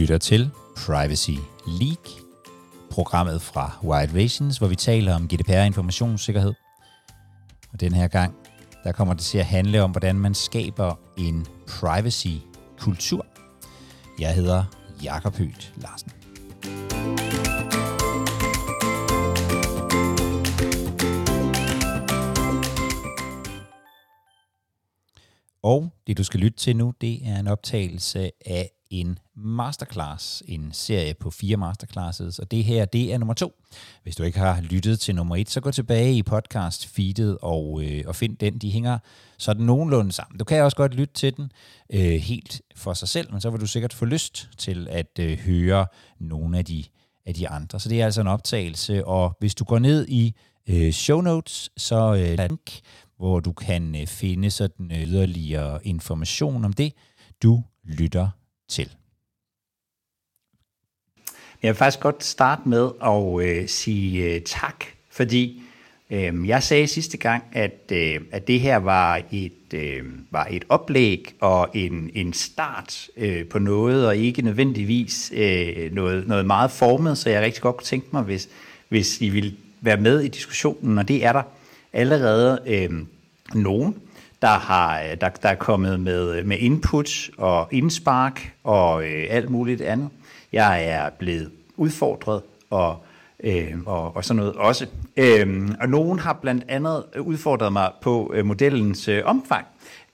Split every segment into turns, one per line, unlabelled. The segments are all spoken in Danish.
lytter til Privacy League, programmet fra White Visions, hvor vi taler om GDPR informationssikkerhed. Og den her gang, der kommer det til at handle om, hvordan man skaber en privacy-kultur. Jeg hedder Jakob Højt Larsen. Og det du skal lytte til nu, det er en optagelse af en masterclass, en serie på fire masterclasses, og det her, det er nummer to. Hvis du ikke har lyttet til nummer et, så gå tilbage i podcast feedet og, øh, og find den. De hænger sådan nogenlunde sammen. Du kan også godt lytte til den øh, helt for sig selv, men så vil du sikkert få lyst til at øh, høre nogle af de, af de andre. Så det er altså en optagelse, og hvis du går ned i øh, show notes, så øh, link, hvor du kan øh, finde sådan yderligere information om det, du lytter til.
Jeg vil faktisk godt starte med at øh, sige øh, tak, fordi øh, jeg sagde sidste gang, at, øh, at det her var et, øh, var et oplæg og en, en start øh, på noget, og ikke nødvendigvis øh, noget, noget meget formet, så jeg rigtig godt kunne tænke mig, hvis, hvis I vil være med i diskussionen, og det er der allerede øh, nogen, der, har, øh, der, der er kommet med, øh, med input og indspark og øh, alt muligt andet. Jeg er blevet udfordret og, øh, og, og sådan noget også. Øh, og nogen har blandt andet udfordret mig på øh, modellens øh, omfang.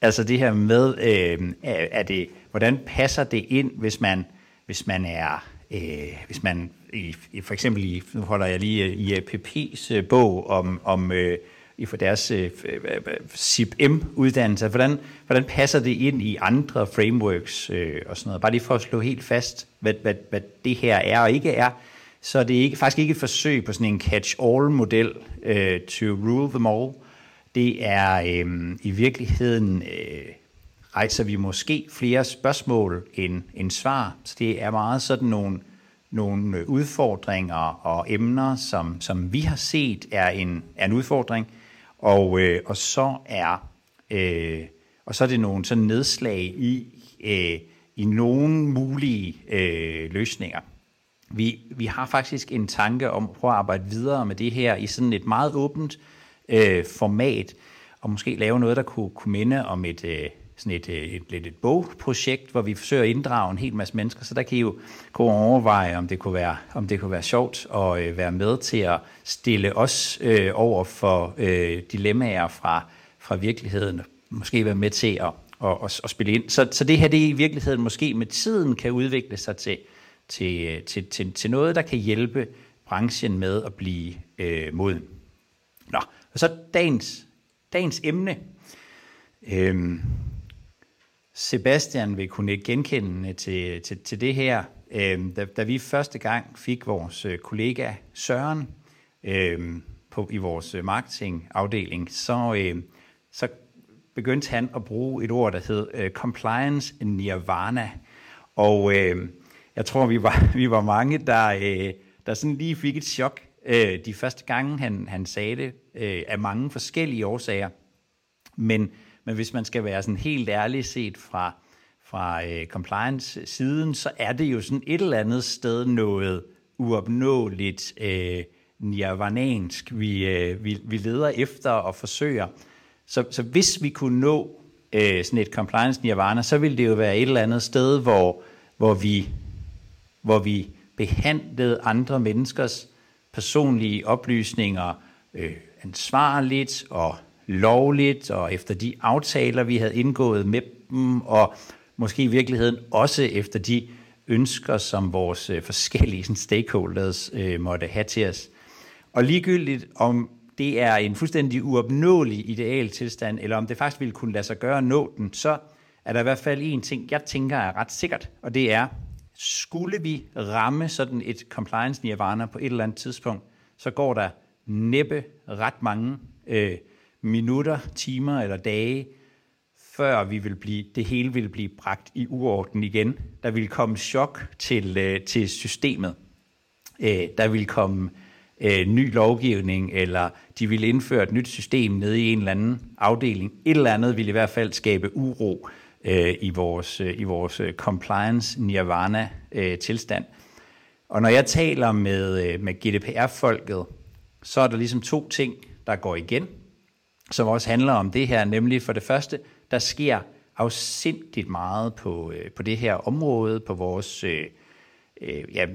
Altså det her med, øh, er det, hvordan passer det ind, hvis man, hvis man er, øh, hvis man i, i, for eksempel i, nu holder jeg lige øh, i APP's bog om, om øh, i for deres øh, øh CIP-M-uddannelse. Hvordan, hvordan passer det ind i andre frameworks øh, og sådan noget? Bare lige for at slå helt fast, hvad, hvad, hvad det her er og ikke er, så det er ikke, faktisk ikke et forsøg på sådan en catch-all-model øh, to rule them all. Det er øh, i virkeligheden... Øh, rejser vi måske flere spørgsmål end, end svar. Så det er meget sådan nogle, nogle udfordringer og emner, som, som vi har set er en, er en udfordring, og, øh, og så er øh, og så er det nogle sådan nedslag i øh, i nogle mulige øh, løsninger. Vi, vi har faktisk en tanke om at prøve at arbejde videre med det her i sådan et meget åbent øh, format, og måske lave noget, der kunne, kunne minde om et, øh, sådan et, øh, et, et, et bogprojekt, hvor vi forsøger at inddrage en hel masse mennesker, så der kan I jo gå og overveje, om det kunne være, om det kunne være sjovt at øh, være med til at stille os øh, over for øh, dilemmaer fra, fra virkeligheden, måske være med til at, at, at, at spille ind. Så, så det her, det i virkeligheden måske med tiden kan udvikle sig til, til, øh, til, til, til noget, der kan hjælpe branchen med at blive øh, moden. Nå, og så dagens, dagens emne. Øhm, Sebastian vil kunne genkende til, til, til det her. Øh, da, da vi første gang fik vores øh, kollega Søren øh, på, i vores øh, marketingafdeling, så, øh, så begyndte han at bruge et ord, der hed øh, compliance nirvana. Og øh, jeg tror, vi var, vi var mange, der, øh, der sådan lige fik et chok øh, de første gange, han, han sagde det, øh, af mange forskellige årsager. Men men hvis man skal være sådan helt ærlig set fra, fra øh, compliance-siden, så er det jo sådan et eller andet sted noget uopnåeligt øh, nirvanansk, vi, øh, vi, vi leder efter og forsøger. Så, så hvis vi kunne nå øh, sådan et compliance nirvana, så ville det jo være et eller andet sted, hvor, hvor, vi, hvor vi behandlede andre menneskers personlige oplysninger øh, ansvarligt og lovligt, og efter de aftaler, vi havde indgået med dem, og måske i virkeligheden også efter de ønsker, som vores øh, forskellige sådan, stakeholders øh, måtte have til os. Og ligegyldigt om det er en fuldstændig uopnåelig ideal tilstand, eller om det faktisk ville kunne lade sig gøre at nå den, så er der i hvert fald en ting, jeg tænker er ret sikkert, og det er, skulle vi ramme sådan et compliance nirvana på et eller andet tidspunkt, så går der næppe ret mange øh, minutter, timer eller dage, før vi vil blive, det hele vil blive bragt i uorden igen. Der vil komme chok til, øh, til systemet. Øh, der vil komme øh, ny lovgivning, eller de vil indføre et nyt system nede i en eller anden afdeling. Et eller andet vil i hvert fald skabe uro øh, i vores, øh, i vores øh, compliance nirvana øh, tilstand. Og når jeg taler med, øh, med GDPR-folket, så er der ligesom to ting, der går igen, som også handler om det her, nemlig for det første, der sker afsindigt meget på, øh, på det her område, på vores øh, øh, ja,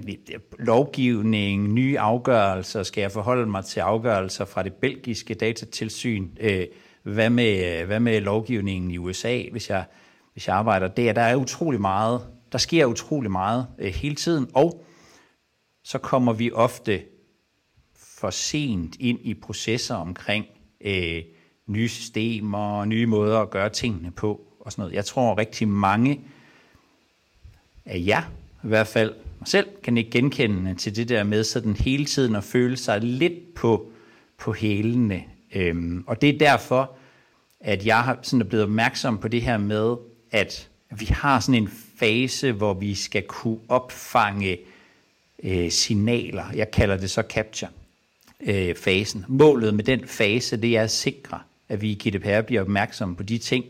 lovgivning, nye afgørelser, skal jeg forholde mig til afgørelser fra det belgiske datatilsyn, øh, hvad, med, øh, hvad med lovgivningen i USA, hvis jeg, hvis jeg arbejder der. Der er utrolig meget, der sker utrolig meget øh, hele tiden, og så kommer vi ofte for sent ind i processer omkring øh, nye systemer, nye måder at gøre tingene på og sådan noget. Jeg tror rigtig mange af jer, i hvert fald mig selv, kan ikke genkende til det der med sådan hele tiden at føle sig lidt på, på hælene. Øhm, og det er derfor, at jeg har sådan er blevet opmærksom på det her med, at vi har sådan en fase, hvor vi skal kunne opfange øh, signaler. Jeg kalder det så capture-fasen. Øh, Målet med den fase, det er at sikre, at vi i GDPR bliver opmærksomme på de ting,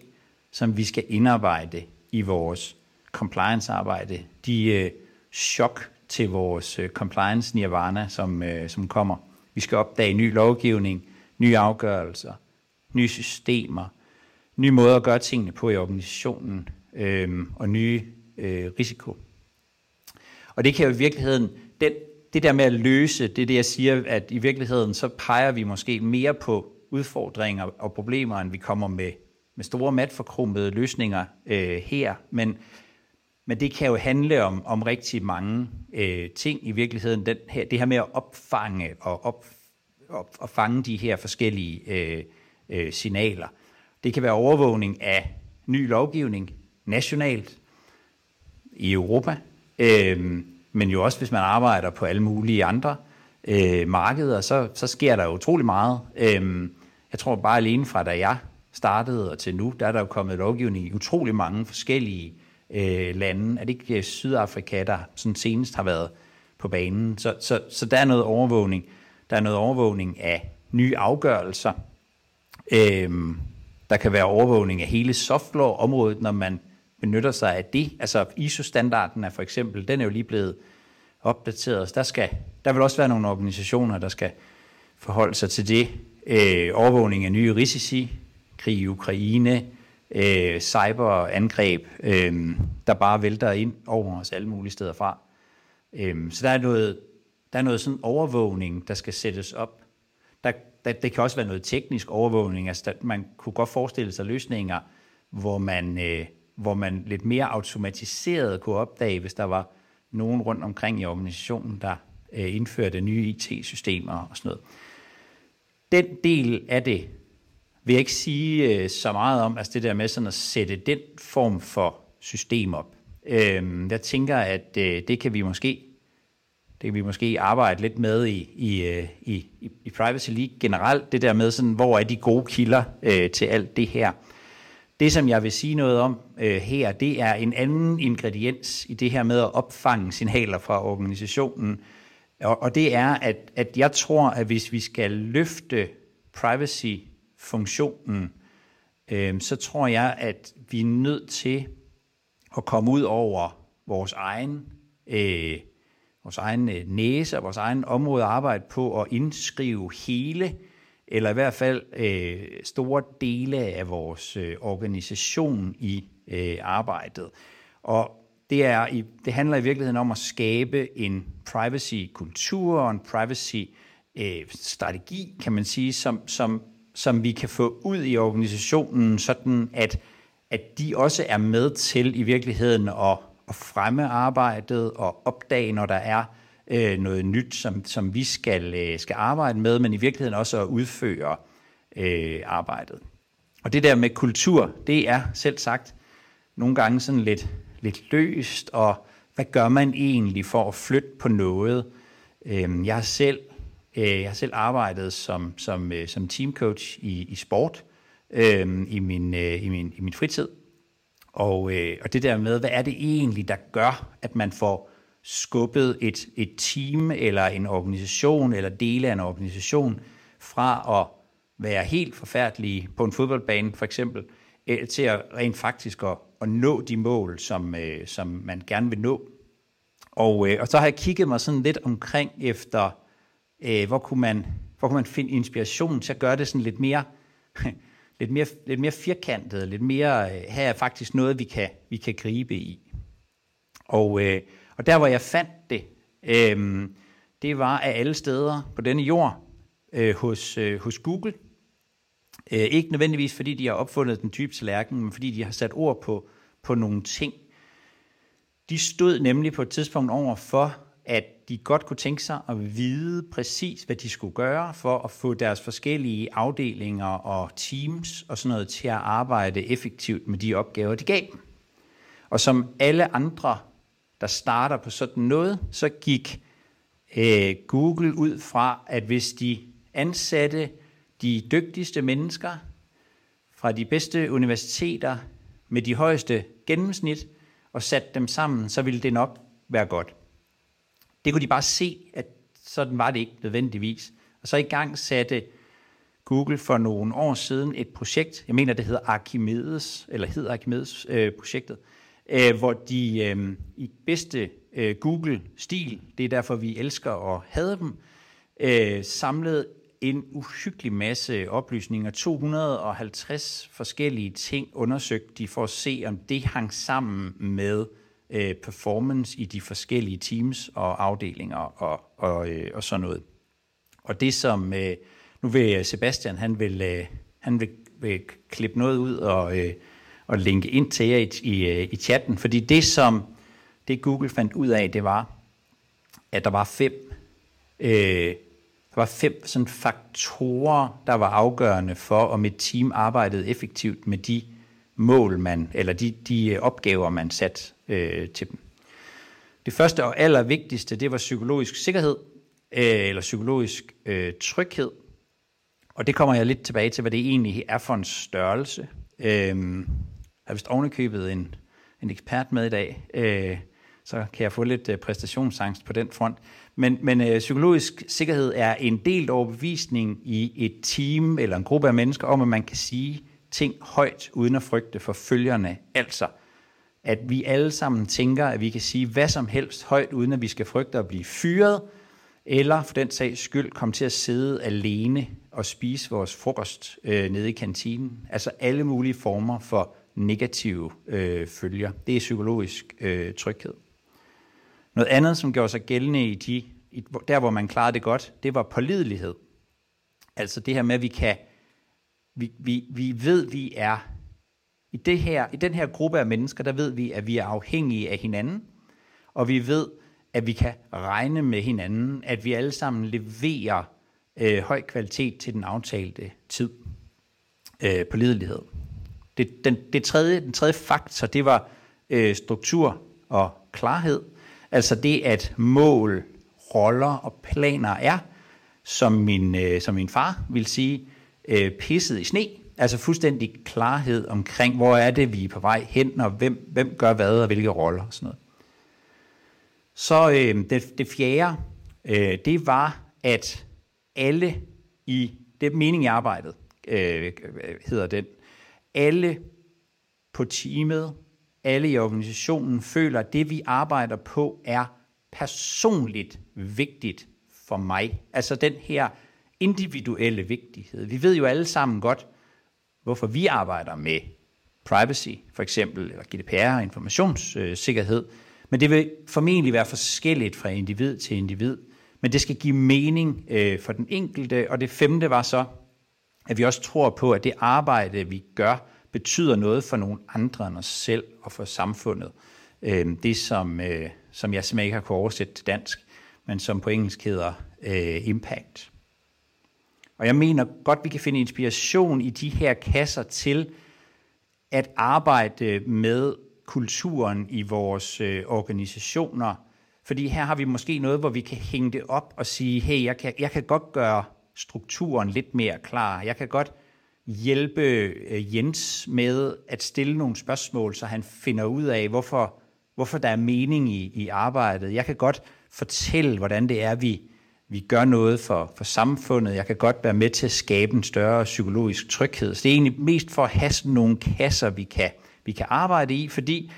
som vi skal indarbejde i vores compliance-arbejde. De øh, chok til vores øh, compliance nirvana, som, øh, som kommer. Vi skal opdage ny lovgivning, nye afgørelser, nye systemer, nye måder at gøre tingene på i organisationen øh, og nye øh, risiko. Og det kan jo i virkeligheden, den, det der med at løse, det er det, jeg siger, at i virkeligheden så peger vi måske mere på udfordringer og problemer, end vi kommer med, med store matforkrummede løsninger øh, her. Men, men det kan jo handle om, om rigtig mange øh, ting i virkeligheden. Den her, det her med at opfange og op, op, og fange de her forskellige øh, øh, signaler. Det kan være overvågning af ny lovgivning nationalt i Europa, øh, men jo også hvis man arbejder på alle mulige andre øh, markeder, så, så sker der utrolig meget. Øh, jeg tror bare alene fra da jeg startede og til nu, der er der jo kommet lovgivning i utrolig mange forskellige øh, lande. Er det ikke øh, Sydafrika, der sådan senest har været på banen? Så, så, så der er noget overvågning. Der er noget overvågning af nye afgørelser. Øhm, der kan være overvågning af hele softlaw-området, når man benytter sig af det. Altså ISO-standarden er for eksempel, den er jo lige blevet opdateret. Så der, skal, der vil også være nogle organisationer, der skal forholde sig til det. Øh, overvågning af nye risici, krig i Ukraine, øh, cyberangreb, øh, der bare vælter ind over os alle mulige steder fra. Øh, så der er noget, der er noget sådan overvågning, der skal sættes op. Der, der, det kan også være noget teknisk overvågning. Altså, der, man kunne godt forestille sig løsninger, hvor man, øh, hvor man lidt mere automatiseret kunne opdage, hvis der var nogen rundt omkring i organisationen, der øh, indførte nye IT-systemer og sådan noget. Den del af det vil jeg ikke sige øh, så meget om, altså det der med sådan at sætte den form for system op. Øh, jeg tænker, at øh, det kan vi måske det kan vi måske arbejde lidt med i, øh, i, i, i Privacy League generelt, det der med sådan, hvor er de gode kilder øh, til alt det her. Det, som jeg vil sige noget om øh, her, det er en anden ingrediens i det her med at opfange signaler fra organisationen, og, og det er, at, at jeg tror, at hvis vi skal løfte privacy funktionen, øh, så tror jeg, at vi er nødt til at komme ud over vores egen, øh, vores egen øh, næse og vores egen område at arbejde på at indskrive hele, eller i hvert fald øh, store dele af vores øh, organisation i øh, arbejdet. Og det, er det handler i virkeligheden om at skabe en privacy-kultur og en privacy-strategi, øh, kan man sige, som, som som vi kan få ud i organisationen, sådan at, at de også er med til i virkeligheden at, at fremme arbejdet og opdage, når der er øh, noget nyt, som, som vi skal, øh, skal arbejde med, men i virkeligheden også at udføre øh, arbejdet. Og det der med kultur, det er selv sagt nogle gange sådan lidt, lidt løst, og hvad gør man egentlig for at flytte på noget? Øhm, jeg har selv øh, jeg har selv arbejdet som, som, øh, som teamcoach i, i sport øhm, i, min, øh, i, min, i min fritid. Og, og det der med, hvad er det egentlig, der gør, at man får skubbet et, et team eller en organisation eller dele af en organisation fra at være helt forfærdelige på en fodboldbane for eksempel, øh, til at rent faktisk at, at nå de mål, som, øh, som man gerne vil nå. Og, øh, og så har jeg kigget mig sådan lidt omkring efter, øh, hvor, kunne man, hvor kunne man finde inspiration til at gøre det sådan lidt mere, lidt mere, lidt mere firkantet, lidt mere, øh, her er faktisk noget, vi kan, vi kan gribe i. Og, øh, og der, hvor jeg fandt det, øh, det var af alle steder på denne jord, øh, hos, øh, hos Google. Øh, ikke nødvendigvis, fordi de har opfundet den dybe tallerken, men fordi de har sat ord på, på nogle ting. De stod nemlig på et tidspunkt over for, at de godt kunne tænke sig at vide præcis, hvad de skulle gøre for at få deres forskellige afdelinger og teams og sådan noget til at arbejde effektivt med de opgaver, de gav dem. Og som alle andre, der starter på sådan noget, så gik øh, Google ud fra, at hvis de ansatte de dygtigste mennesker fra de bedste universiteter med de højeste gennemsnit og sat dem sammen, så ville det nok være godt. Det kunne de bare se, at sådan var det ikke nødvendigvis. Og så i gang satte Google for nogle år siden et projekt, jeg mener det hedder Archimedes, eller hedder Archimedes øh, projektet, øh, hvor de øh, i bedste øh, Google-stil, det er derfor vi elsker at have dem, øh, samlede en uhyggelig masse oplysninger, 250 forskellige ting undersøgt. De for at se, om det hang sammen med øh, performance i de forskellige teams og afdelinger og, og, øh, og sådan noget. Og det som, øh, nu vil Sebastian, han vil, øh, han vil, vil klippe noget ud og, øh, og linke ind til jer i, i, øh, i chatten, fordi det som det Google fandt ud af, det var, at der var fem øh, der var fem sådan faktorer, der var afgørende for, om et team arbejdede effektivt med de mål, man, eller de, de øh, opgaver, man satte øh, til dem. Det første og allervigtigste, det var psykologisk sikkerhed, øh, eller psykologisk øh, tryghed. Og det kommer jeg lidt tilbage til, hvad det egentlig er for en størrelse. Øh, jeg har vist ovenikøbet en, en ekspert med i dag, øh, så kan jeg få lidt øh, præstationsangst på den front. Men, men øh, psykologisk sikkerhed er en delt overbevisning i et team eller en gruppe af mennesker om, at man kan sige ting højt uden at frygte for følgerne. Altså, at vi alle sammen tænker, at vi kan sige hvad som helst højt, uden at vi skal frygte at blive fyret, eller for den sags skyld komme til at sidde alene og spise vores frokost øh, nede i kantinen. Altså alle mulige former for negative øh, følger. Det er psykologisk øh, tryghed. Noget andet, som gjorde sig gældende i de, i, der, hvor man klarede det godt, det var pålidelighed. Altså det her med, at vi kan, vi, vi, vi ved, vi er, i, det her, i den her gruppe af mennesker, der ved vi, at vi er afhængige af hinanden, og vi ved, at vi kan regne med hinanden, at vi alle sammen leverer øh, høj kvalitet til den aftalte tid. Øh, pålidelighed. Det, den, det tredje, den tredje faktor, det var øh, struktur og klarhed. Altså det, at mål, roller og planer er, som min, øh, som min far vil sige, øh, pisset i sne. Altså fuldstændig klarhed omkring, hvor er det, vi er på vej hen, og hvem, hvem gør hvad, og hvilke roller og sådan noget. Så øh, det, det fjerde, øh, det var, at alle i, det mening i arbejdet, øh, øh, hedder den, alle på teamet alle i organisationen føler, at det vi arbejder på er personligt vigtigt for mig. Altså den her individuelle vigtighed. Vi ved jo alle sammen godt, hvorfor vi arbejder med privacy, for eksempel, eller GDPR, informationssikkerhed, men det vil formentlig være forskelligt fra individ til individ. Men det skal give mening øh, for den enkelte. Og det femte var så, at vi også tror på, at det arbejde, vi gør, betyder noget for nogle andre end os selv og for samfundet. Øh, det, som, øh, som jeg simpelthen ikke har kunnet oversætte til dansk, men som på engelsk hedder øh, impact. Og jeg mener godt, vi kan finde inspiration i de her kasser til at arbejde med kulturen i vores øh, organisationer. Fordi her har vi måske noget, hvor vi kan hænge det op og sige, hey, jeg kan, jeg kan godt gøre strukturen lidt mere klar. Jeg kan godt hjælpe øh, Jens med at stille nogle spørgsmål, så han finder ud af, hvorfor, hvorfor der er mening i, i arbejdet. Jeg kan godt fortælle, hvordan det er, vi, vi gør noget for, for samfundet. Jeg kan godt være med til at skabe en større psykologisk tryghed. Så det er egentlig mest for at have sådan nogle kasser, vi kan, vi kan arbejde i, fordi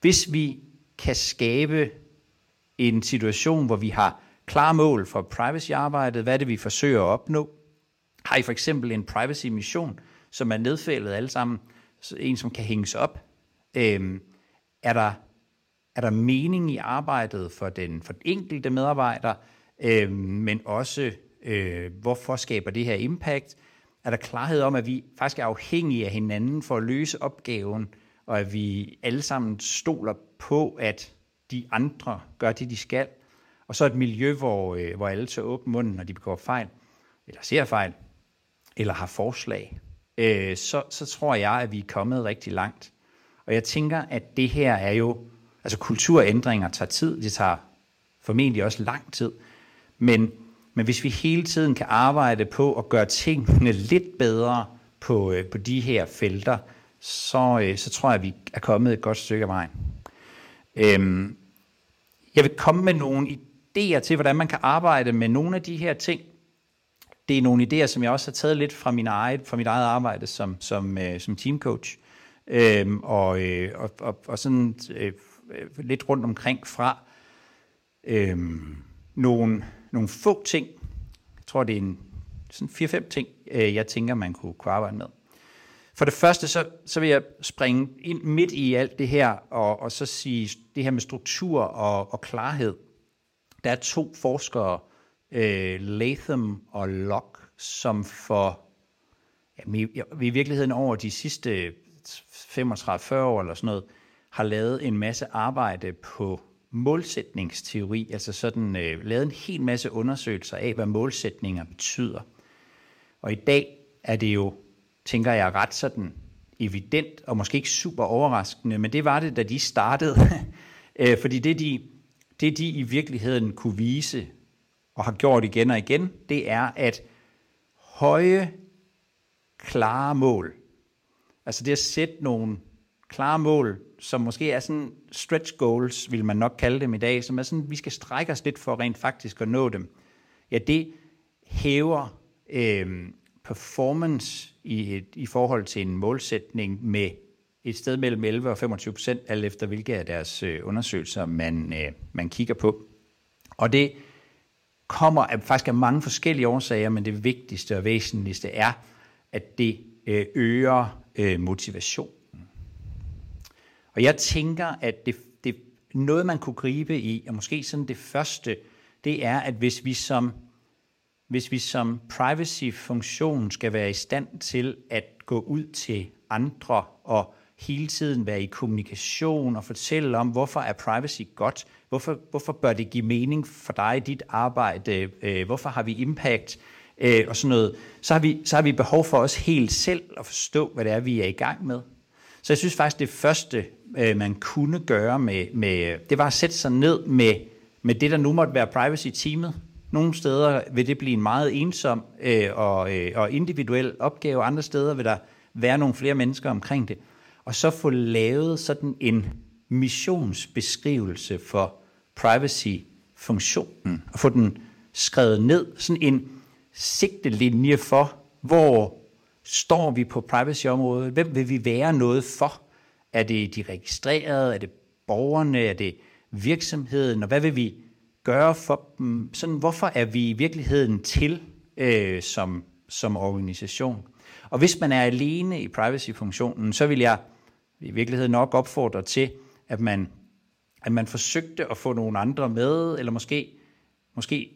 hvis vi kan skabe en situation, hvor vi har klare mål for privacy-arbejdet, hvad er det, vi forsøger at opnå? Har I for eksempel en privacy-mission, som er nedfældet alle sammen, en som kan hænges op? Øhm, er, der, er der mening i arbejdet for den, for den enkelte medarbejder, øhm, men også øh, hvorfor skaber det her impact? Er der klarhed om, at vi faktisk er afhængige af hinanden for at løse opgaven, og at vi alle sammen stoler på, at de andre gør det, de skal? Og så et miljø, hvor, øh, hvor alle tager åben munden, når de begår fejl, eller ser fejl, eller har forslag, øh, så, så tror jeg, at vi er kommet rigtig langt. Og jeg tænker, at det her er jo, altså kulturændringer tager tid, det tager formentlig også lang tid, men, men hvis vi hele tiden kan arbejde på at gøre tingene lidt bedre på, øh, på de her felter, så, øh, så tror jeg, at vi er kommet et godt stykke af vejen. Øhm, jeg vil komme med nogle idéer til, hvordan man kan arbejde med nogle af de her ting. Det er nogle idéer, som jeg også har taget lidt fra, min eget, fra mit eget arbejde som, som, øh, som teamcoach. Øhm, og, øh, og, og, og sådan øh, lidt rundt omkring fra øh, nogle, nogle få ting. Jeg tror, det er en, sådan fire-fem ting, øh, jeg tænker, man kunne, kunne arbejde med. For det første, så, så vil jeg springe ind midt i alt det her, og, og så sige det her med struktur og, og klarhed. Der er to forskere, øh, Latham og Locke, som for ja, i virkeligheden over de sidste 35-40 år eller sådan noget, har lavet en masse arbejde på målsætningsteori, altså sådan øh, lavet en hel masse undersøgelser af, hvad målsætninger betyder. Og i dag er det jo, tænker jeg, ret sådan evident, og måske ikke super overraskende, men det var det, da de startede. Øh, fordi det de, det, de i virkeligheden kunne vise, og har gjort igen og igen, det er, at høje, klare mål, altså det at sætte nogle klare mål, som måske er sådan stretch goals, vil man nok kalde dem i dag, som er sådan, vi skal strække os lidt for rent faktisk at nå dem. Ja, det hæver øh, performance i, et, i forhold til en målsætning med et sted mellem 11 og 25 procent, alt efter hvilke af deres øh, undersøgelser man, øh, man kigger på. Og det kommer af, faktisk af mange forskellige årsager, men det vigtigste og væsentligste er, at det øh, øger øh, motivationen. Og jeg tænker, at det, det noget, man kunne gribe i, og måske sådan det første, det er, at hvis vi som, hvis vi som privacy-funktion skal være i stand til at gå ud til andre og hele tiden være i kommunikation og fortælle om, hvorfor er privacy godt, hvorfor, hvorfor bør det give mening for dig i dit arbejde, øh, hvorfor har vi impact øh, og sådan noget, så har, vi, så har vi behov for os helt selv at forstå, hvad det er, vi er i gang med. Så jeg synes faktisk, det første, øh, man kunne gøre med, med, det var at sætte sig ned med, med det, der nu måtte være privacy-teamet. Nogle steder vil det blive en meget ensom øh, og, øh, og individuel opgave, andre steder vil der være nogle flere mennesker omkring det. Og så få lavet sådan en missionsbeskrivelse for privacy-funktionen, og få den skrevet ned, sådan en sigtelinje for, hvor står vi på privacy-området, hvem vil vi være noget for? Er det de registrerede? Er det borgerne? Er det virksomheden? Og hvad vil vi gøre for dem? Sådan, hvorfor er vi i virkeligheden til øh, som, som organisation? Og hvis man er alene i privacy-funktionen, så vil jeg i virkeligheden nok opfordre til, at man, at man forsøgte at få nogle andre med, eller måske, måske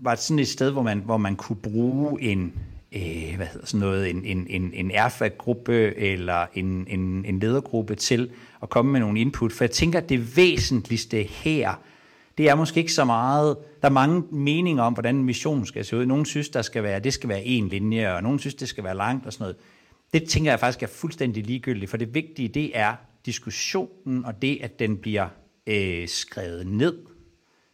var det sådan et sted, hvor man, hvor man kunne bruge en, øh, hvad hedder sådan noget, en, en, en, en erfag-gruppe eller en, en, en ledergruppe til at komme med nogle input. For jeg tænker, at det væsentligste her, det er måske ikke så meget, der er mange meninger om, hvordan missionen skal se ud. Nogle synes, der skal være, det skal være en linje, og nogle synes, det skal være langt og sådan noget. Det tænker jeg faktisk er fuldstændig ligegyldigt, for det vigtige, det er diskussionen, og det, at den bliver øh, skrevet ned,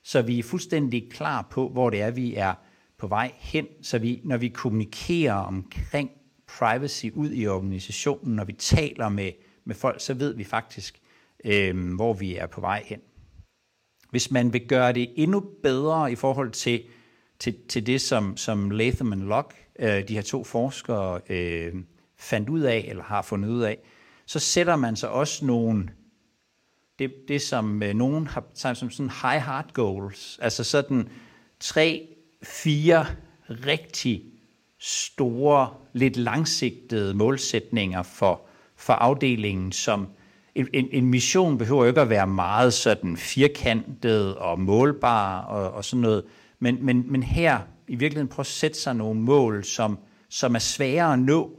så vi er fuldstændig klar på, hvor det er, vi er på vej hen, så vi, når vi kommunikerer omkring privacy ud i organisationen, når vi taler med, med folk, så ved vi faktisk, øh, hvor vi er på vej hen. Hvis man vil gøre det endnu bedre i forhold til, til, til det, som, som Latham og Locke, øh, de her to forskere, øh, fandt ud af, eller har fundet ud af, så sætter man sig også nogle, det, det som øh, nogen har sagt som sådan high heart goals, altså sådan tre, fire rigtig store, lidt langsigtede målsætninger for, for afdelingen, som en, en, en mission behøver jo ikke at være meget sådan firkantet og målbar og, og sådan noget, men, men, men her i virkeligheden prøve at sætte sig nogle mål, som, som er svære at nå,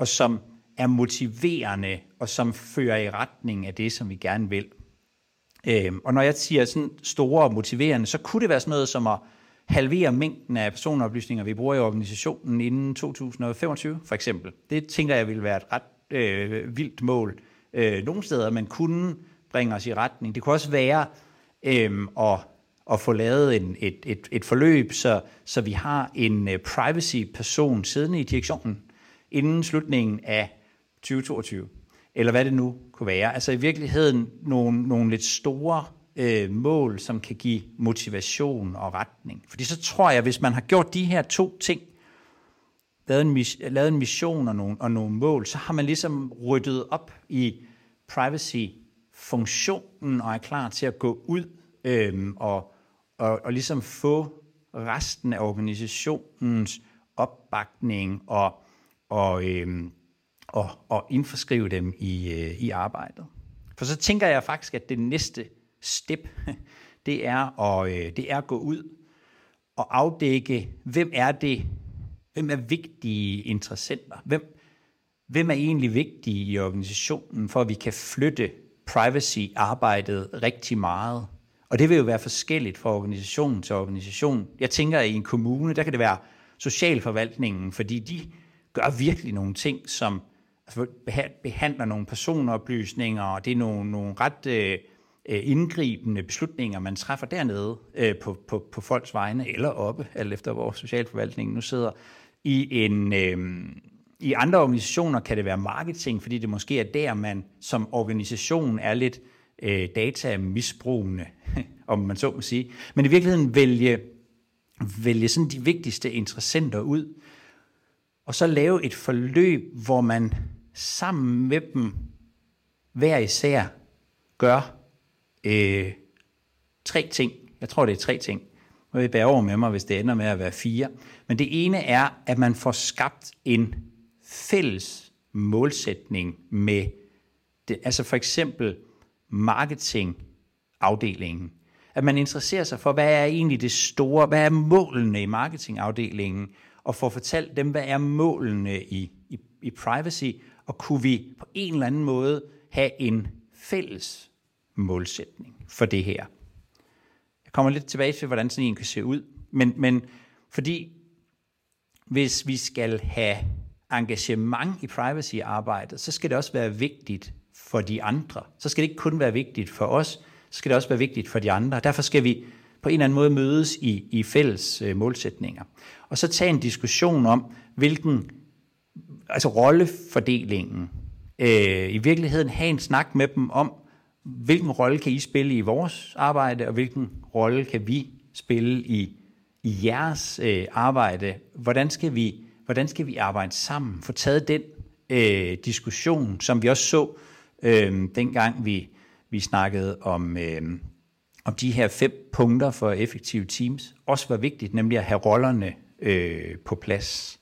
og som er motiverende, og som fører i retning af det, som vi gerne vil. Øhm, og når jeg siger sådan store og motiverende, så kunne det være sådan noget som at halvere mængden af personoplysninger, vi bruger i organisationen inden 2025, for eksempel. Det tænker jeg ville være et ret øh, vildt mål. Øh, nogle steder, man kunne bringe os i retning. Det kunne også være øh, at, at få lavet en, et, et, et forløb, så, så vi har en øh, privacy-person siddende i direktionen inden slutningen af 2022, eller hvad det nu kunne være. Altså i virkeligheden nogle, nogle lidt store øh, mål, som kan give motivation og retning. Fordi så tror jeg, hvis man har gjort de her to ting, lavet en, lavet en mission og nogle, og nogle mål, så har man ligesom ryddet op i privacy-funktionen og er klar til at gå ud øh, og, og, og ligesom få resten af organisationens opbakning og, og, øh, og, og indforskrive dem i, øh, i arbejdet. For så tænker jeg faktisk, at det næste step, det er at, øh, det er at gå ud og afdække, hvem er det, hvem er vigtige interessenter, hvem, hvem er egentlig vigtige i organisationen, for at vi kan flytte privacy-arbejdet rigtig meget. Og det vil jo være forskelligt fra organisation til organisation. Jeg tænker, at i en kommune, der kan det være socialforvaltningen, fordi de gør virkelig nogle ting, som altså, behandler nogle personoplysninger, og det er nogle, nogle ret øh, øh, indgribende beslutninger, man træffer dernede øh, på, på, på folks vegne, eller oppe, alt efter hvor socialforvaltningen nu sidder, i en... Øh, i andre organisationer kan det være marketing, fordi det måske er der, man som organisation er lidt øh, datamisbrugende, om man så må sige. Men i virkeligheden vælge, vælge sådan de vigtigste interessenter ud, og så lave et forløb, hvor man sammen med dem hver især gør øh, tre ting. Jeg tror, det er tre ting. Og vi bære over med mig, hvis det ender med at være fire. Men det ene er, at man får skabt en fælles målsætning med, det, altså for eksempel marketingafdelingen. At man interesserer sig for, hvad er egentlig det store, hvad er målene i marketingafdelingen, og får fortalt dem, hvad er målene i, i, i privacy, og kunne vi på en eller anden måde have en fælles målsætning for det her. Jeg kommer lidt tilbage til, hvordan sådan en kan se ud, men, men fordi hvis vi skal have engagement i privacy-arbejdet, så skal det også være vigtigt for de andre. Så skal det ikke kun være vigtigt for os, så skal det også være vigtigt for de andre. Derfor skal vi på en eller anden måde mødes i, i fælles øh, målsætninger. Og så tage en diskussion om, hvilken altså rollefordelingen, øh, i virkeligheden have en snak med dem om, hvilken rolle kan I spille i vores arbejde, og hvilken rolle kan vi spille i, i jeres øh, arbejde. Hvordan skal, vi, hvordan skal vi arbejde sammen? Få taget den øh, diskussion, som vi også så, øh, dengang vi, vi snakkede om, øh, om de her fem punkter for effektive teams, også var vigtigt, nemlig at have rollerne øh, på plads.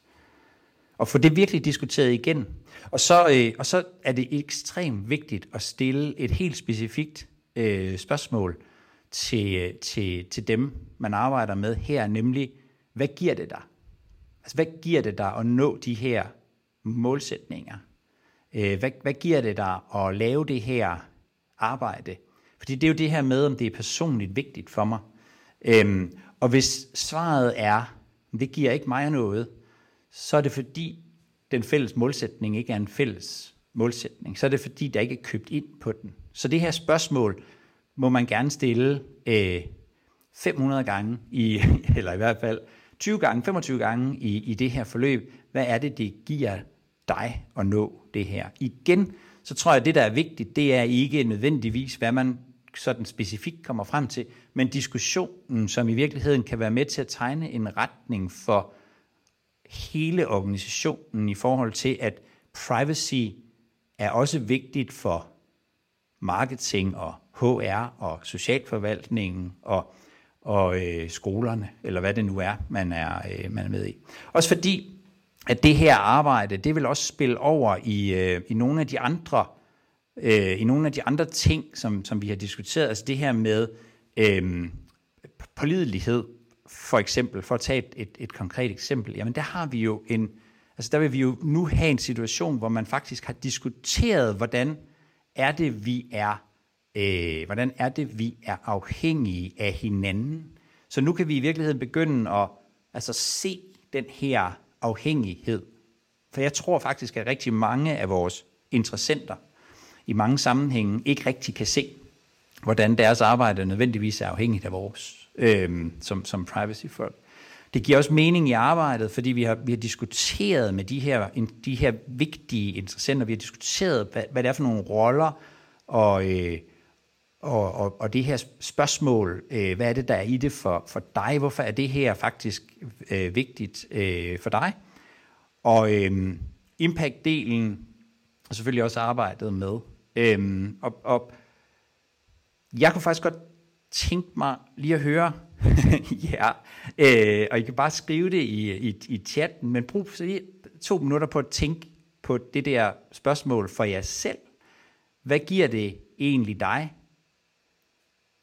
Og få det virkelig diskuteret igen. Og så, øh, og så er det ekstremt vigtigt at stille et helt specifikt øh, spørgsmål til, øh, til, til dem, man arbejder med her, nemlig, hvad giver det dig? Altså, hvad giver det dig at nå de her målsætninger? Øh, hvad, hvad giver det dig at lave det her arbejde? Fordi det er jo det her med, om det er personligt vigtigt for mig. Øhm, og hvis svaret er, det giver ikke mig noget, så er det fordi, den fælles målsætning ikke er en fælles målsætning. Så er det fordi, der ikke er købt ind på den. Så det her spørgsmål må man gerne stille øh, 500 gange, i, eller i hvert fald 20 gange, 25 gange i, i det her forløb. Hvad er det, det giver dig at nå det her? Igen, så tror jeg, at det, der er vigtigt, det er ikke nødvendigvis, hvad man sådan specifikt kommer frem til, men diskussionen, som i virkeligheden kan være med til at tegne en retning for hele organisationen i forhold til, at privacy er også vigtigt for marketing og HR og socialforvaltningen og, og øh, skolerne, eller hvad det nu er, man er, øh, man er med i. Også fordi, at det her arbejde, det vil også spille over i, øh, i nogle af de andre øh, i nogle af de andre ting, som, som vi har diskuteret, altså det her med øh, pålidelighed, for eksempel, for at tage et, et, et konkret eksempel, jamen der har vi jo en, altså der vil vi jo nu have en situation, hvor man faktisk har diskuteret, hvordan er det, vi er, øh, hvordan er det, vi er afhængige af hinanden. Så nu kan vi i virkeligheden begynde at altså, se den her afhængighed. For jeg tror faktisk, at rigtig mange af vores interessenter i mange sammenhænge ikke rigtig kan se, hvordan deres arbejde nødvendigvis er afhængigt af vores, øh, som, som privacy-folk. Det giver også mening i arbejdet, fordi vi har, vi har diskuteret med de her, de her vigtige interessenter, vi har diskuteret, hvad, hvad det er for nogle roller, og, øh, og, og, og det her spørgsmål, øh, hvad er det, der er i det for, for dig? Hvorfor er det her faktisk øh, vigtigt øh, for dig? Og øh, impact-delen har selvfølgelig også arbejdet med. Øhm, og, og jeg kunne faktisk godt tænke mig lige at høre, ja, øh, og I kan bare skrive det i, i, i chatten, men brug lige to minutter på at tænke på det der spørgsmål for jer selv. Hvad giver det egentlig dig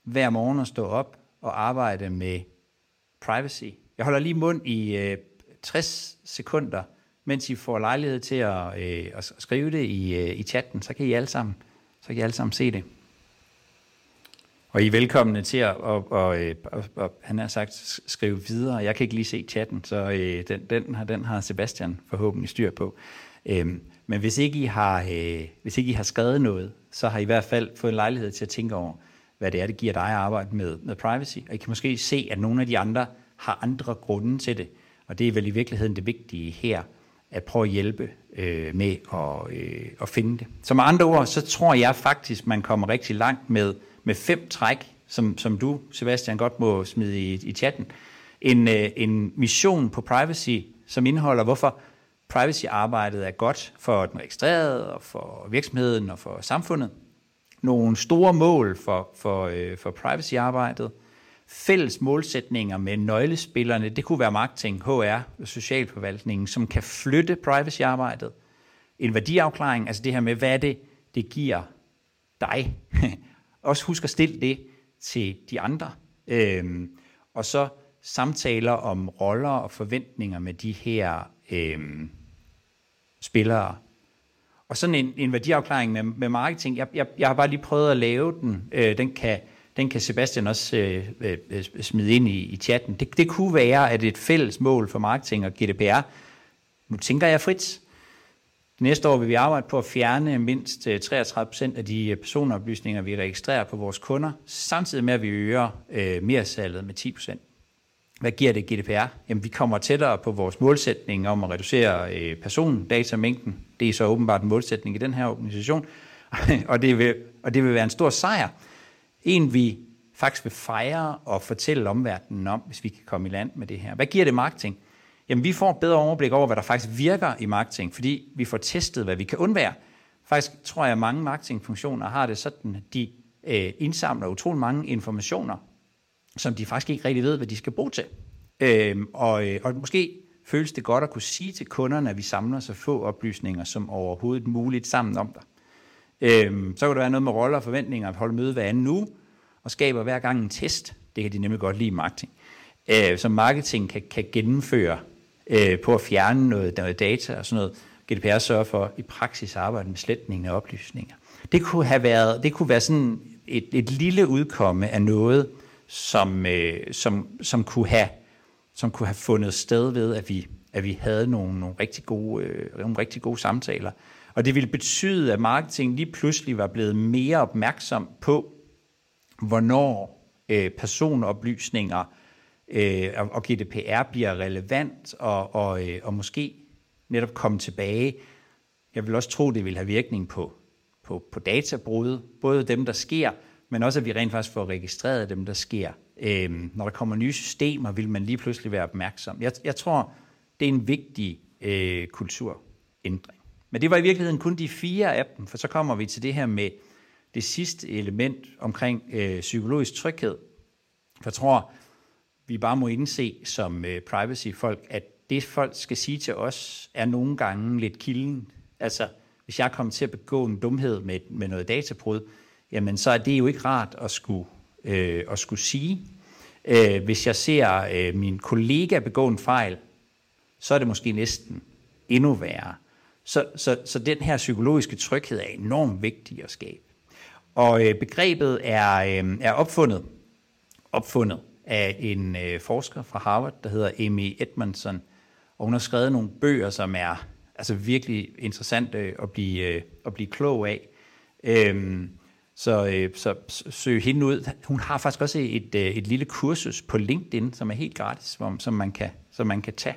hver morgen at stå op og arbejde med privacy? Jeg holder lige mund i øh, 60 sekunder, mens I får lejlighed til at, øh, at skrive det i, øh, i chatten, så kan I alle sammen, så kan I alle sammen se det. Og I er velkomne til at, og, og, og, og, han har sagt, skrive videre. Jeg kan ikke lige se chatten, så øh, den, den, har, den har Sebastian forhåbentlig styr på. Øhm, men hvis ikke, I har, øh, hvis ikke I har skrevet noget, så har I i hvert fald fået en lejlighed til at tænke over, hvad det er, det giver dig at arbejde med, med privacy. Og I kan måske se, at nogle af de andre har andre grunde til det. Og det er vel i virkeligheden det vigtige her, at prøve at hjælpe øh, med at, øh, at finde det. Så med andre ord, så tror jeg faktisk, man kommer rigtig langt med med fem træk, som, som du, Sebastian, godt må smide i, i chatten. En, øh, en mission på privacy, som indeholder, hvorfor privacy-arbejdet er godt for den registrerede, og for virksomheden og for samfundet. Nogle store mål for, for, øh, for privacy-arbejdet. Fælles målsætninger med nøglespillerne, det kunne være marketing, HR og socialforvaltningen, som kan flytte privacy-arbejdet. En værdiafklaring, altså det her med, hvad er det, det giver dig også husk at stille det til de andre. Øhm, og så samtaler om roller og forventninger med de her øhm, spillere. Og sådan en, en værdiafklaring med, med marketing, jeg, jeg, jeg har bare lige prøvet at lave den. Øh, den, kan, den kan Sebastian også øh, øh, øh, smide ind i, i chatten. Det, det kunne være, at et fælles mål for marketing og GDPR, nu tænker jeg frit, Næste år vil vi arbejde på at fjerne mindst øh, 33% af de øh, personoplysninger, vi registrerer på vores kunder, samtidig med at vi øger øh, mere salget med 10% Hvad giver det GDPR? Jamen, vi kommer tættere på vores målsætning om at reducere øh, persondatamængden. Det er så åbenbart en målsætning i den her organisation, og, det vil, og det vil være en stor sejr. En, vi faktisk vil fejre og fortælle omverdenen om, hvis vi kan komme i land med det her. Hvad giver det marketing? Jamen, vi får et bedre overblik over, hvad der faktisk virker i marketing, fordi vi får testet, hvad vi kan undvære. Faktisk tror jeg, at mange marketingfunktioner har det sådan, at de øh, indsamler utrolig mange informationer, som de faktisk ikke rigtig ved, hvad de skal bruge til. Øh, og, øh, og måske føles det godt at kunne sige til kunderne, at vi samler så få oplysninger som overhovedet muligt sammen om dig. Øhm, så kan der være noget med roller og forventninger, at holde møde hver anden uge, og skaber hver gang en test. Det kan de nemlig godt lide i marketing. Øh, som marketing kan, kan gennemføre øh, på at fjerne noget, noget data og sådan noget. GDPR sørger for i praksis at arbejde med sletning af oplysninger. Det kunne have været, det kunne være sådan et, et lille udkomme af noget, som, øh, som, som, kunne have, som kunne have fundet sted ved, at vi, at vi havde nogle, nogle, rigtig gode, øh, nogle rigtig gode samtaler. Og det ville betyde, at marketing lige pludselig var blevet mere opmærksom på, hvornår øh, personoplysninger øh, og GDPR bliver relevant, og, og, øh, og måske netop komme tilbage. Jeg vil også tro, det vil have virkning på, på, på databrud, både dem, der sker, men også at vi rent faktisk får registreret dem, der sker. Øhm, når der kommer nye systemer, vil man lige pludselig være opmærksom. Jeg, jeg tror, det er en vigtig øh, kulturændring. Men det var i virkeligheden kun de fire af dem, for så kommer vi til det her med det sidste element omkring øh, psykologisk tryghed. For jeg tror, vi bare må indse som øh, privacy-folk, at det folk skal sige til os, er nogle gange lidt kilden. Altså, hvis jeg kommer til at begå en dumhed med, med noget databrud, jamen så er det jo ikke rart at skulle, øh, at skulle sige. Øh, hvis jeg ser øh, min kollega begå en fejl, så er det måske næsten endnu værre. Så, så, så den her psykologiske tryghed er enormt vigtig at skabe. Og øh, begrebet er, øh, er opfundet, opfundet af en øh, forsker fra Harvard, der hedder Amy Edmondson, og hun har skrevet nogle bøger, som er altså virkelig interessante at blive, øh, at blive klog af. Øhm, så, øh, så søg hende ud. Hun har faktisk også et, øh, et lille kursus på LinkedIn, som er helt gratis, som, som, man, kan, som man kan tage.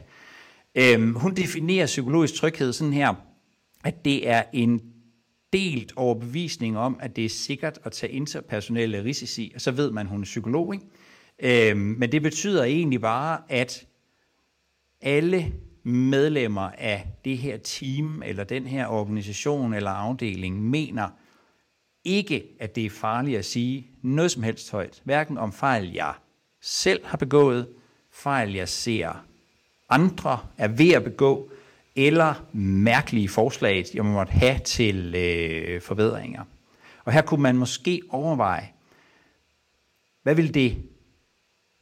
Øhm, hun definerer psykologisk tryghed sådan her, at det er en delt overbevisning om, at det er sikkert at tage interpersonelle risici, og så ved man, at hun er psykolog. Ikke? Øhm, men det betyder egentlig bare, at alle medlemmer af det her team, eller den her organisation eller afdeling, mener ikke, at det er farligt at sige noget som helst højt. Hverken om fejl, jeg selv har begået, fejl, jeg ser andre er ved at begå, eller mærkelige forslag, jeg måtte have til øh, forbedringer. Og her kunne man måske overveje, hvad vil det,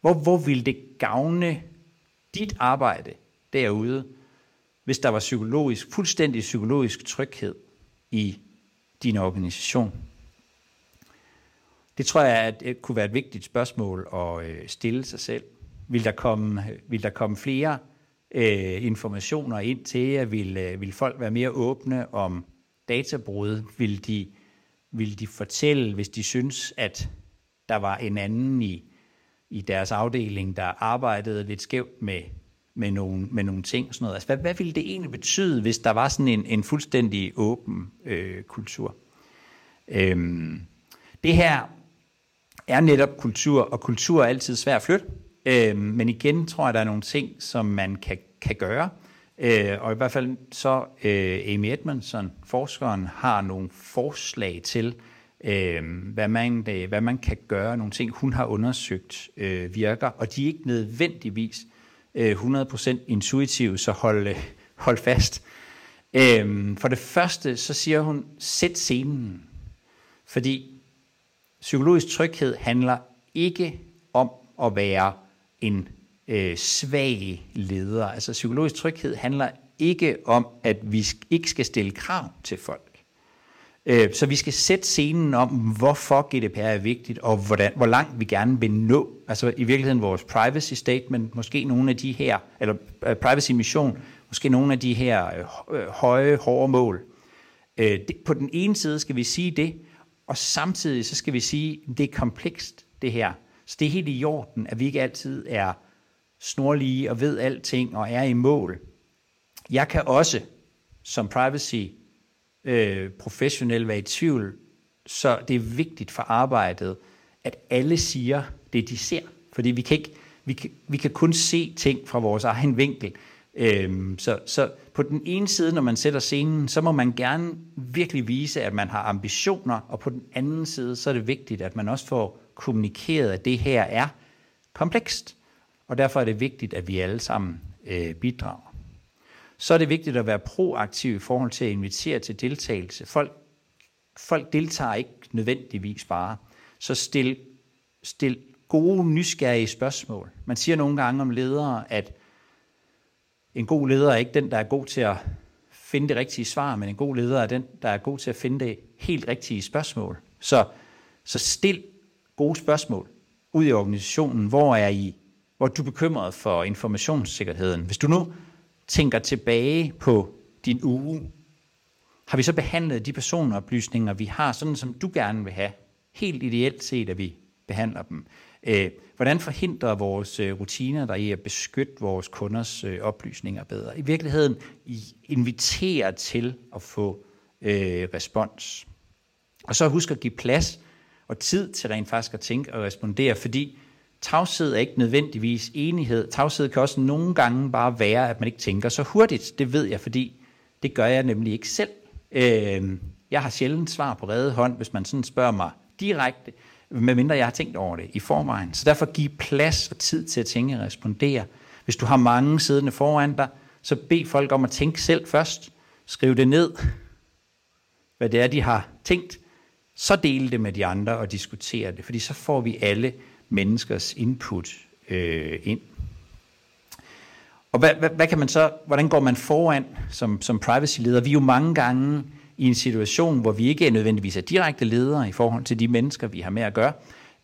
hvor, hvor vil det gavne dit arbejde derude, hvis der var psykologisk, fuldstændig psykologisk tryghed i din organisation? Det tror jeg at det kunne være et vigtigt spørgsmål at øh, stille sig selv. Vil der komme, øh, vil der komme flere øh, informationer ind til jer? Vil, øh, vil folk være mere åbne om databrud? Vil de, vil de fortælle, hvis de synes, at der var en anden i, i deres afdeling, der arbejdede lidt skævt med, med, nogle, med nogle ting? Sådan noget. Altså, hvad, hvad ville det egentlig betyde, hvis der var sådan en, en fuldstændig åben øh, kultur? Øhm, det her er netop kultur, og kultur er altid svært at flytte. Øh, men igen tror jeg, der er nogle ting, som man kan, kan gøre. Øh, og i hvert fald så øh, Amy Edmondson, forskeren, har nogle forslag til, øh, hvad, man, øh, hvad man kan gøre, nogle ting, hun har undersøgt øh, virker, og de er ikke nødvendigvis øh, 100% intuitive, så hold, øh, hold fast. Øh, for det første, så siger hun, sæt scenen. Fordi psykologisk tryghed handler ikke om at være en øh, svag leder. Altså psykologisk tryghed handler ikke om, at vi ikke skal stille krav til folk. Øh, så vi skal sætte scenen om, hvorfor GDPR er vigtigt, og hvordan, hvor langt vi gerne vil nå. Altså i virkeligheden vores privacy statement, måske nogle af de her, eller uh, privacy mission, måske nogle af de her uh, høje, hårde mål. Øh, det, på den ene side skal vi sige det, og samtidig så skal vi sige, at det er komplekst, det her. Så det er helt i orden, at vi ikke altid er snorlige og ved alting og er i mål. Jeg kan også som privacy øh, professionel være i tvivl, så det er vigtigt for arbejdet, at alle siger det, de ser. Fordi vi kan, ikke, vi kan, vi kan kun se ting fra vores egen vinkel. Øhm, så, så på den ene side, når man sætter scenen, så må man gerne virkelig vise, at man har ambitioner, og på den anden side, så er det vigtigt, at man også får kommunikeret, at det her er komplekst, og derfor er det vigtigt, at vi alle sammen øh, bidrager. Så er det vigtigt at være proaktiv i forhold til at invitere til deltagelse. Folk, folk deltager ikke nødvendigvis bare. Så stil, stil gode, nysgerrige spørgsmål. Man siger nogle gange om ledere, at en god leder er ikke den, der er god til at finde det rigtige svar, men en god leder er den, der er god til at finde det helt rigtige spørgsmål. Så, så stil gode spørgsmål ud i organisationen. Hvor er I? Hvor er du bekymret for informationssikkerheden? Hvis du nu tænker tilbage på din uge, har vi så behandlet de personoplysninger, vi har, sådan som du gerne vil have? Helt ideelt set, at vi behandler dem. Øh, hvordan forhindrer vores øh, rutiner der i at beskytte vores kunders øh, oplysninger bedre? I virkeligheden inviterer til at få respons. Og så husk at give plads og tid til rent faktisk at tænke og respondere, fordi tavshed er ikke nødvendigvis enighed. Tavshed kan også nogle gange bare være, at man ikke tænker så hurtigt. Det ved jeg, fordi det gør jeg nemlig ikke selv. Øh, jeg har sjældent svar på redde hånd, hvis man sådan spørger mig direkte, medmindre jeg har tænkt over det i forvejen. Så derfor giv plads og tid til at tænke og respondere. Hvis du har mange siddende foran dig, så bed folk om at tænke selv først. Skriv det ned, hvad det er, de har tænkt. Så dele det med de andre og diskutere det, fordi så får vi alle menneskers input øh, ind. Og hvad, hvad, hvad kan man så, hvordan går man foran som, som privacy-leder? Vi er jo mange gange i en situation, hvor vi ikke er nødvendigvis er direkte ledere i forhold til de mennesker, vi har med at gøre,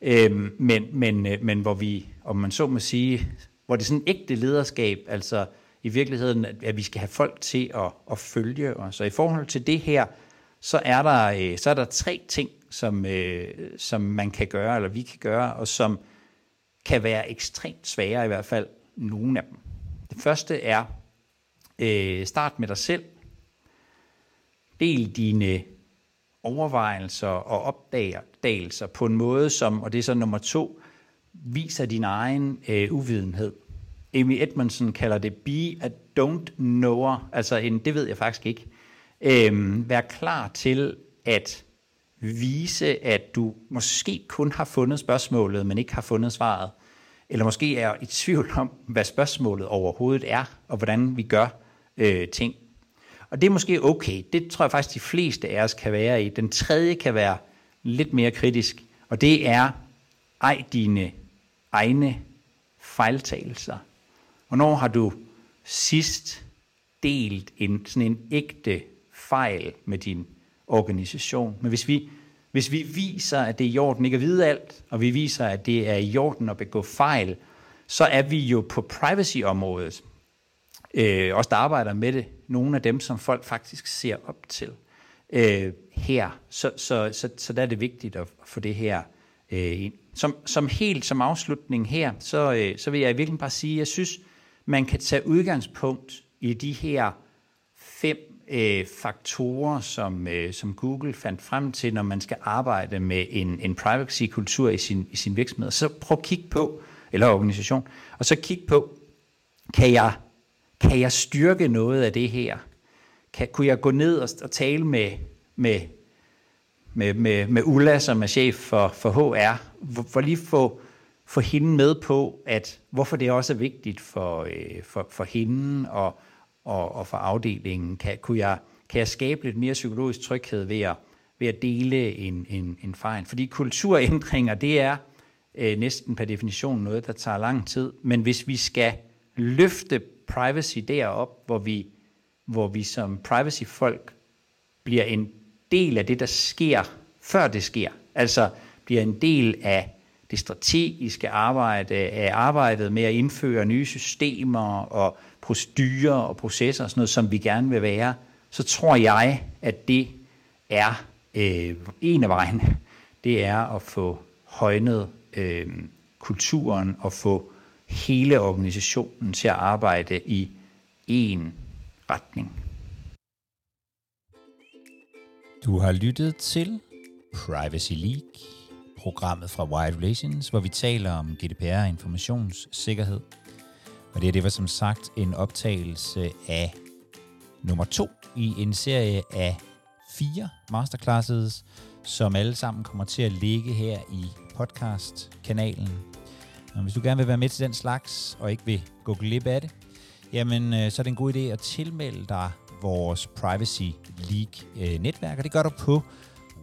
øh, men, men, øh, men hvor vi, om man så må sige, hvor det er sådan ægte lederskab, altså i virkeligheden, at vi skal have folk til at, at følge os. Så i forhold til det her, så er der, øh, så er der tre ting, som, øh, som man kan gøre, eller vi kan gøre, og som kan være ekstremt svære, i hvert fald nogle af dem. Det første er, øh, start med dig selv. Del dine overvejelser og opdagelser på en måde, som, og det er så nummer to, viser din egen øh, uvidenhed. Amy Edmondson kalder det be a don't knower, altså en det ved jeg faktisk ikke. Øhm, være klar til at vise, at du måske kun har fundet spørgsmålet, men ikke har fundet svaret. Eller måske er i tvivl om, hvad spørgsmålet overhovedet er, og hvordan vi gør øh, ting. Og det er måske okay. Det tror jeg faktisk, de fleste af os kan være i. Den tredje kan være lidt mere kritisk, og det er, ej dine egne fejltagelser. Hvornår har du sidst delt en, sådan en ægte fejl med din organisation? Men hvis vi, hvis vi viser, at det er i orden ikke at vide alt, og vi viser, at det er i orden at begå fejl, så er vi jo på privacy-området, øh, også der arbejder med det, nogle af dem, som folk faktisk ser op til øh, her. Så, så, så, så der er det vigtigt at få det her øh, ind. Som, som helt som afslutning her, så, øh, så vil jeg virkelig bare sige, at jeg synes, man kan tage udgangspunkt i de her fem øh, faktorer, som, øh, som Google fandt frem til, når man skal arbejde med en, en privacy-kultur i sin, i sin virksomhed. Så prøv at kigge på, eller organisation, og så kig på, kan jeg, kan jeg styrke noget af det her? Kan, kunne jeg gå ned og, og tale med, med, med, med, med Ulla, som er chef for, for HR, for, for lige få få hende med på, at hvorfor det også er vigtigt for, øh, for, for hende og, og, og for afdelingen. Kan, kunne jeg, kan jeg skabe lidt mere psykologisk tryghed ved at, ved at dele en, en, en fejl? Fordi kulturændringer, det er øh, næsten per definition noget, der tager lang tid. Men hvis vi skal løfte privacy derop, hvor vi, hvor vi som privacy-folk bliver en del af det, der sker, før det sker, altså bliver en del af det strategiske arbejde, af arbejdet med at indføre nye systemer og procedurer og processer, og sådan noget, som vi gerne vil være, så tror jeg, at det er øh, en af vejene. Det er at få højnet øh, kulturen og få hele organisationen til at arbejde i én retning.
Du har lyttet til Privacy League programmet fra Wired Relations, hvor vi taler om GDPR og informationssikkerhed. Og det, det var som sagt en optagelse af nummer to i en serie af fire masterclasses, som alle sammen kommer til at ligge her i podcast-kanalen. Og hvis du gerne vil være med til den slags, og ikke vil gå glip af det, jamen øh, så er det en god idé at tilmelde dig vores Privacy League-netværk, øh, og det gør du på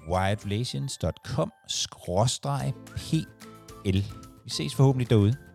wiredrelations.com-pl. Vi ses forhåbentlig derude.